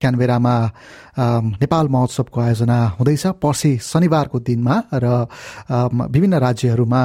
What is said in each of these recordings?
क्यानबेरामा नेपाल महोत्सवको आयोजना हुँदैछ पर्सि शनिबारको दिनमा र विभिन्न राज्यहरूमा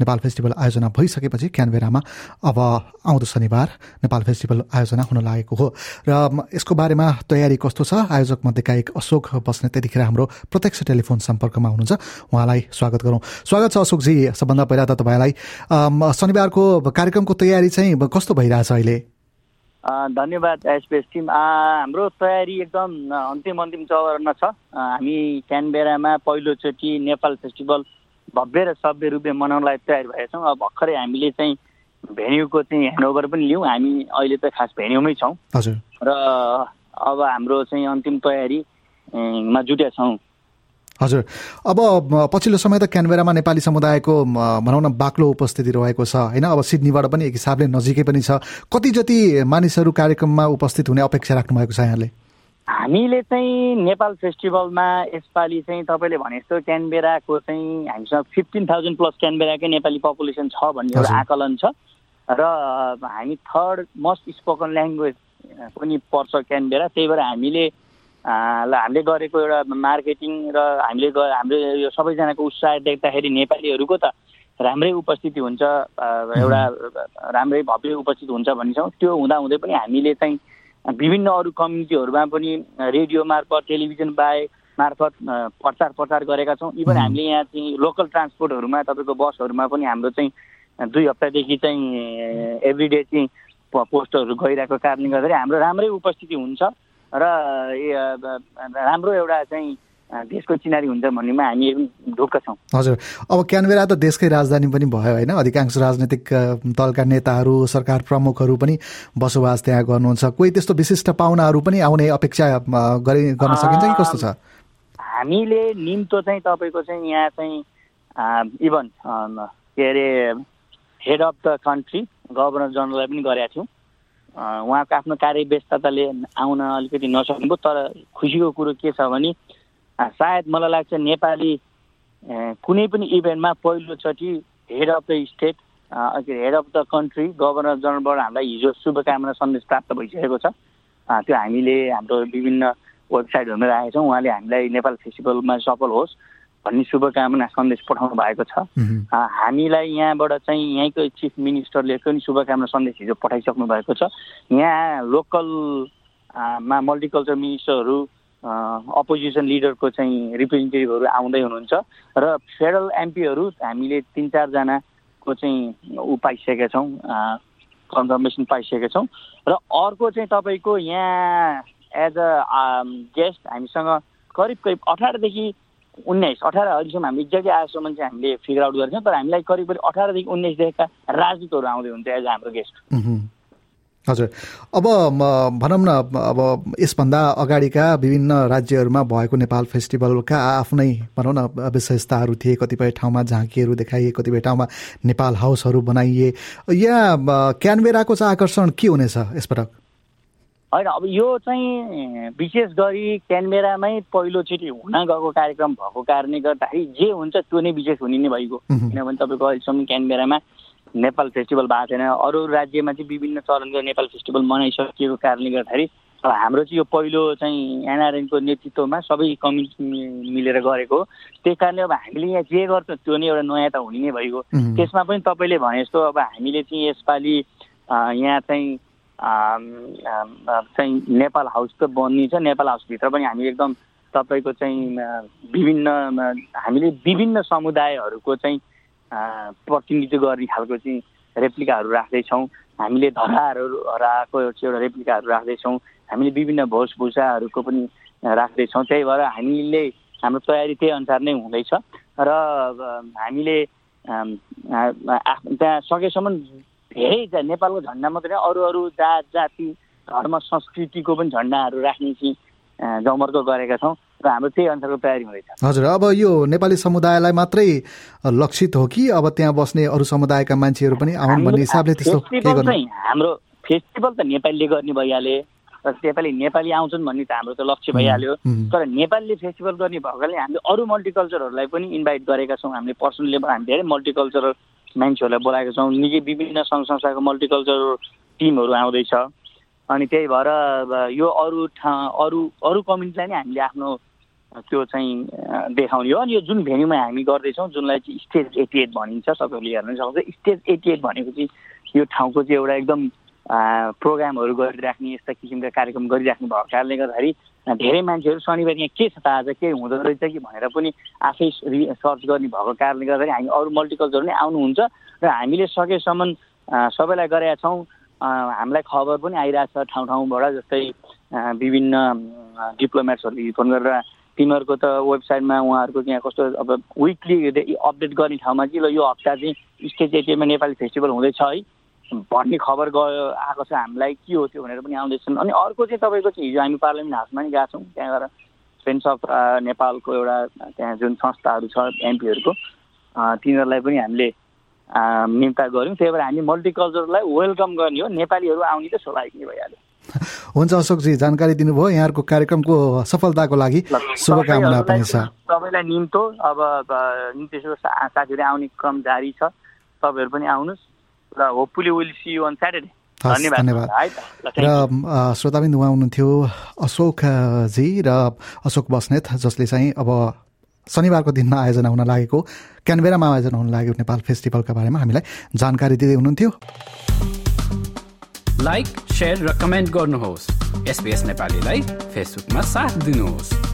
नेपाल फेस्टिभल आयोजना भइसकेपछि क्यानबेरामा अब आउँदो शनिबार नेपाल फेस्टिभल आयोजना हुन लागेको हो। र यसको बारेमा तयारी कस्तो छ? आयोजक मध्येका एक अशोक बस्ने त्यतिखेर हाम्रो प्रत्यक्ष टेलिफोन सम्पर्कमा हुनुहुन्छ। उहाँलाई स्वागत गरौँ। स्वागत छ अशोकजी। सबभन्दा पहिला त तपाईँलाई शनिबारको कार्यक्रमको तयारी चाहिँ कस्तो भइरहेछ अहिले? धन्यवाद एसपिएस टिम। हाम्रो तयारी एकदम अन्तिम अन्तिम चरणमा छ। हामी क्यानबेरामा पहिलोचोटि नेपाल फेस्टिभल भव्य र सभ्य रूपले मनाउनलाई तयार भएका छौँ। अब भर्खरै हामीले चाहिँ भेन्यूको चाहिँ ह्यान्डओभर पनि लियौँ। हामी अहिले त खास भेन्यूमै छौँ। र अब हाम्रो चाहिँ अन्तिम तयारीमा जुटेका छौँ। हजुर। अब पछिल्लो समय त क्यानबेरामा नेपाली समुदायको भनौँ न बाक्लो उपस्थिति रहेको छ होइन? अब सिडनीबाट पनि एक हिसाबले नजिकै पनि छ। कति जति मानिसहरू कार्यक्रममा उपस्थित हुने अपेक्षा राख्नु भएको छ यहाँले? हामीले चाहिँ नेपाल फेस्टिभलमा यसपालि चाहिँ तपाईँले भने जस्तो क्यानबेराको चाहिँ हामीसँग फिफ्टिन थाउजन्ड प्लस क्यानबेराकै नेपाली पपुलेसन छ भन्ने एउटा आकलन छ। र हामी थर्ड मोस्ट स्पोकन ल्याङ्ग्वेज पनि पर्छ क्यानबेरा। त्यही भएर हामीले ल हामीले गरेको एउटा मार्केटिङ र हामीले हाम्रो यो सबैजनाको उत्साह देख्दाखेरि नेपालीहरूको त राम्रै उपस्थिति हुन्छ एउटा राम्रै भव्य उपस्थित हुन्छ भन्छौँ त्यो हुँदाहुँदै पनि हामीले चाहिँ विभिन्न अरू कम्युनिटीहरूमा पनि रेडियो मार्फत टेलिभिजन बाहेक मार्फत प्रचार प्रचार गरेका छौँ। इभन हामीले यहाँ चाहिँ लोकल ट्रान्सपोर्टहरूमा तपाईँको बसहरूमा पनि हाम्रो चाहिँ दुई हप्तादेखि चाहिँ एभ्रिडे चाहिँ पोस्टरहरू गइरहेको कारणले गर्दाखेरि हाम्रो राम्रै उपस्थिति हुन्छ। र राम्रो एउटा चाहिँ देशको चिनारी हुन्छ भन्नेमा हामी ढुक्क छौँ। हजुर। अब क्यानबेरा त देशकै राजधानी पनि भयो होइन? अधिकांश राजनैतिक दलका नेताहरू सरकार प्रमुखहरू पनि बसोबास त्यहाँ गर्नुहुन्छ। कोही त्यस्तो विशिष्ट पाहुनाहरू पनि आउने अपेक्षा गरे गर्न सकिन्छ कि कस्तो छ? हामीले निम्तो चाहिँ तपाईँको चाहिँ यहाँ चाहिँ इभन के अरे head of the country governor जनरललाई पनि गरेका थियौँ। उहाँको आफ्नो कार्य व्यस्तताले आउन अलिकति नसक्नुभयो। तर खुसीको कुरो के छ भने सायद मलाई लाग्छ नेपाली कुनै पनि इभेन्टमा पहिलोचोटि head of the state head of the country governor जनरलबाट हामीलाई हिजो शुभकामना सन्देश प्राप्त भइसकेको छ। त्यो हामीले हाम्रो विभिन्न वेबसाइटहरूमा राखेका छौँ। उहाँले हामीलाई नेपाल फेस्टिभलमा सफल होस्। भन्ने शुभकामना सन्देश पठाउनु भएको छ। हामीलाई यहाँबाट चाहिँ यहीँको चिफ मिनिस्टरले पनि शुभकामना सन्देश हिजो पठाइसक्नु भएको छ। यहाँ लोकलमा मल्टिकल्चर मिनिस्टरहरू अपोजिसन लिडरको चाहिँ रिप्रेजेन्टेटिभहरू आउँदै हुनुहुन्छ र फेडरल एमपीहरू हामीले तिन चारजनाको चाहिँ ऊ पाइसकेका छौँ कन्फर्मेसन पाइसकेका छौँ र अर्को चाहिँ तपाईँको यहाँ एज अ गेस्ट हामीसँग करिब करिब अठारदेखि उन्नाइस अठार अहिलेसम्म हामी एक्ज्याक्टली आजसम्म चाहिँ हामीले फिगर आउट गरेको छौँ तर हामीलाई करिब करिब अठारदेखि उन्नाइसदेखिका राजदूतहरू आउँदै हुन्छ एज हाम्रो गेस्ट हजुर। अब भनौँ न अब यसभन्दा अगाडिका विभिन्न राज्यहरूमा भएको नेपाल फेस्टिभलका आफ्नै भनौँ न विशेषताहरू थिए कतिपय ठाउँमा झाँकीहरू देखाइए कतिपय ठाउँमा नेपाल हाउसहरू बनाइए। यहाँ क्यानबेराको चाहिँ आकर्षण के हुनेछ यसपटक? होइन अब यो चाहिँ विशेष गरी क्यानबेरामै पहिलोचोटि हुन गएको कार्यक्रम भएको कारणले गर्दाखेरि जे हुन्छ त्यो नै विशेष हुने नै भइगयो। किनभने तपाईँको अहिलेसम्म क्यानबेरामा नेपाल फेस्टिभल भएको छैन। अरू राज्यमा चाहिँ विभिन्न चरणको नेपाल फेस्टिभल मनाइसकिएको कारणले गर्दाखेरि अब हाम्रो चाहिँ यो पहिलो चाहिँ एनआरएनको नेतृत्वमा सबै कम्युनिटी मिलेर गरेको त्यही कारणले अब हामीले यहाँ जे गर्छौँ त्यो नै एउटा नयाँ त हुने नै भइगयो। त्यसमा पनि तपाईँले भने जस्तो अब हामीले चाहिँ यसपालि यहाँ चाहिँ चाहिँ नेपाल हाउस त बनिन्छ नेपाल हाउसभित्र पनि हामी एकदम तपाईँको चाहिँ विभिन्न हामीले विभिन्न समुदायहरूको चाहिँ प्रतिनिधित्व गर्ने खालको चाहिँ रेप्लिकाहरू राख्दैछौँ। हामीले धराहरू हराएको एउटा रेप्लिकाहरू राख्दैछौँ। हामीले विभिन्न वेशभूषाहरूको पनि राख्दैछौँ। त्यही भएर हामीले हाम्रो तयारी त्यही अनुसार नै हुँदैछ। र हामीले त्यहाँ सकेसम्म धेरै नेपालको झन्डा मात्रै अरू अरू जात जाति धर्म संस्कृतिको पनि झन्डाहरू राख्ने चाहिँ जमर्को गरेका छौँ र हाम्रो त्यही अनुसारको तयारी हुँदैछ। हजुर अब यो नेपाली समुदायलाई मात्रै लक्षित हो कि अब त्यहाँ बस्ने अरू समुदायका मान्छेहरू पनि आउन् भन्ने हिसाबले त्यस्तो हाम्रो फेस्टिभल त नेपालीले गर्ने भइहाले र नेपाली नेपाली आउँछन् भन्ने त हाम्रो त लक्ष्य भइहाल्यो। तर नेपालीले फेस्टिभल गर्ने भएकोले हामीले अरू मल्टिकल्चरहरूलाई पनि इन्भाइट गरेका छौँ। हामीले पर्सनल हामी धेरै मल्टिकल्चरल मान्छेहरूलाई बोलाएको छौँ। निकै विभिन्न सङ्घ संस्थाको मल्टिकल्चरल टिमहरू आउँदैछ। अनि त्यही भएर यो अरू ठाउँ अरू अरू कम्युनिटीलाई नै हामीले आफ्नो त्यो चाहिँ देखाउने हो। अनि यो जुन भेन्यूमा हामी गर्दैछौँ जुनलाई चाहिँ स्टेज एटी एट भनिन्छ सबैहरूले हेर्न सक्छ स्टेज एटी एट भनेको चाहिँ यो ठाउँको चाहिँ एउटा एकदम प्रोग्रामहरू गरिराख्ने यस्ता किसिमका कार्यक्रम गरिराख्ने भएको कारणले गर्दाखेरि धेरै मान्छेहरू शनिबार यहाँ के छ त आज? के हुँदो रहेछ कि भनेर पनि आफै सर्च गर्ने भएको कारणले गर्दाखेरि हामी अरू मल्टिकल्चर नै आउनुहुन्छ र हामीले सकेसम्म सबैलाई गरेका छौँ। हामीलाई खबर पनि आइरहेको छ ठाउँ ठाउँबाट जस्तै विभिन्न डिप्लोमेट्सहरूले फोन गरेर तिमीहरूको त वेबसाइटमा उहाँहरूको यहाँ कस्तो अब विकली अपडेट गर्ने ठाउँमा चाहिँ ल यो हप्ता चाहिँ स्टेज एटिएमा नेपाली फेस्टिभल हुँदैछ है। भन्ने खबर गयो आएको छ हामीलाई के हो त्यो भनेर पनि आउँदैछन् अनि अर्को चाहिँ तपाईँको चाहिँ हिजो हामी पार्लियामेन्ट हाउसमा नि गएको छौँ त्यहाँ गएर फ्रेन्ड्स अफ नेपालको एउटा त्यहाँ जुन संस्थाहरू छ एमपीहरूको तिनीहरूलाई पनि हामीले निम्ता गऱ्यौँ। त्यही भएर हामी मल्टिकल्चरलाई वेलकम गर्ने हो। नेपालीहरू आउने त स्वाभाविक नै भइहाल्यो। हुन्छ अशोकजी जानकारी दिनुभयो। यहाँहरूको कार्यक्रमको सफलताको लागि शुभकामना पनि छ। तपाईँलाई निम्तो अब त्यसो साथीहरू आउने क्रम जारी छ। तपाईँहरू पनि आउनुहोस्। र hopefully will see you on Saturday धन्यवाद। र श्रोताबिन्द उहाँ हुनुहुन्थ्यो अशोकजी र अशोक बस्नेत जसले चाहिँ अब शनिबारको दिनमा आयोजना हुन लागेको क्यानबेरामा आयोजना हुन लागेको नेपाल फेस्टिभलका बारेमा हामीलाई जानकारी दिँदै हुनुहुन्थ्यो। लाइक सेयर र कमेन्ट गर्नुहोस्। एसपिएस नेपालीलाई फेसबुकमा साथ दिनुहोस्।